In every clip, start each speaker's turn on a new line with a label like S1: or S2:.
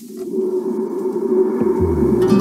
S1: thank you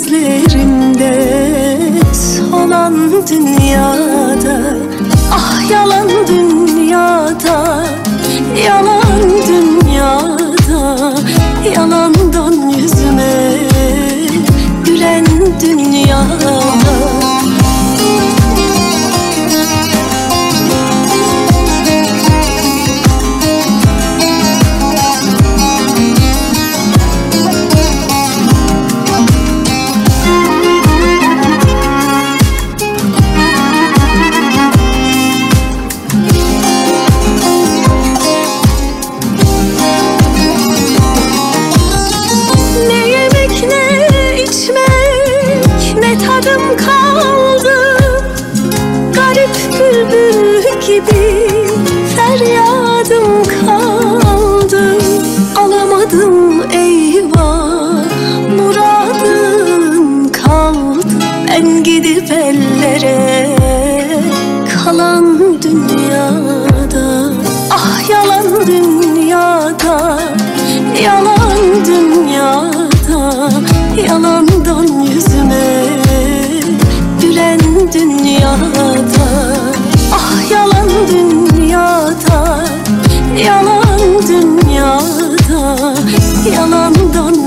S1: gözlerimde solan dünyada gibi feryadım kaldı. Alamadım eyvah muradın kaldı. Ben gidip ellere kalan dünyada. Ah yalan dünyada Yalan dünyada. Yalandan yüzüme Gülen dünyada. abandono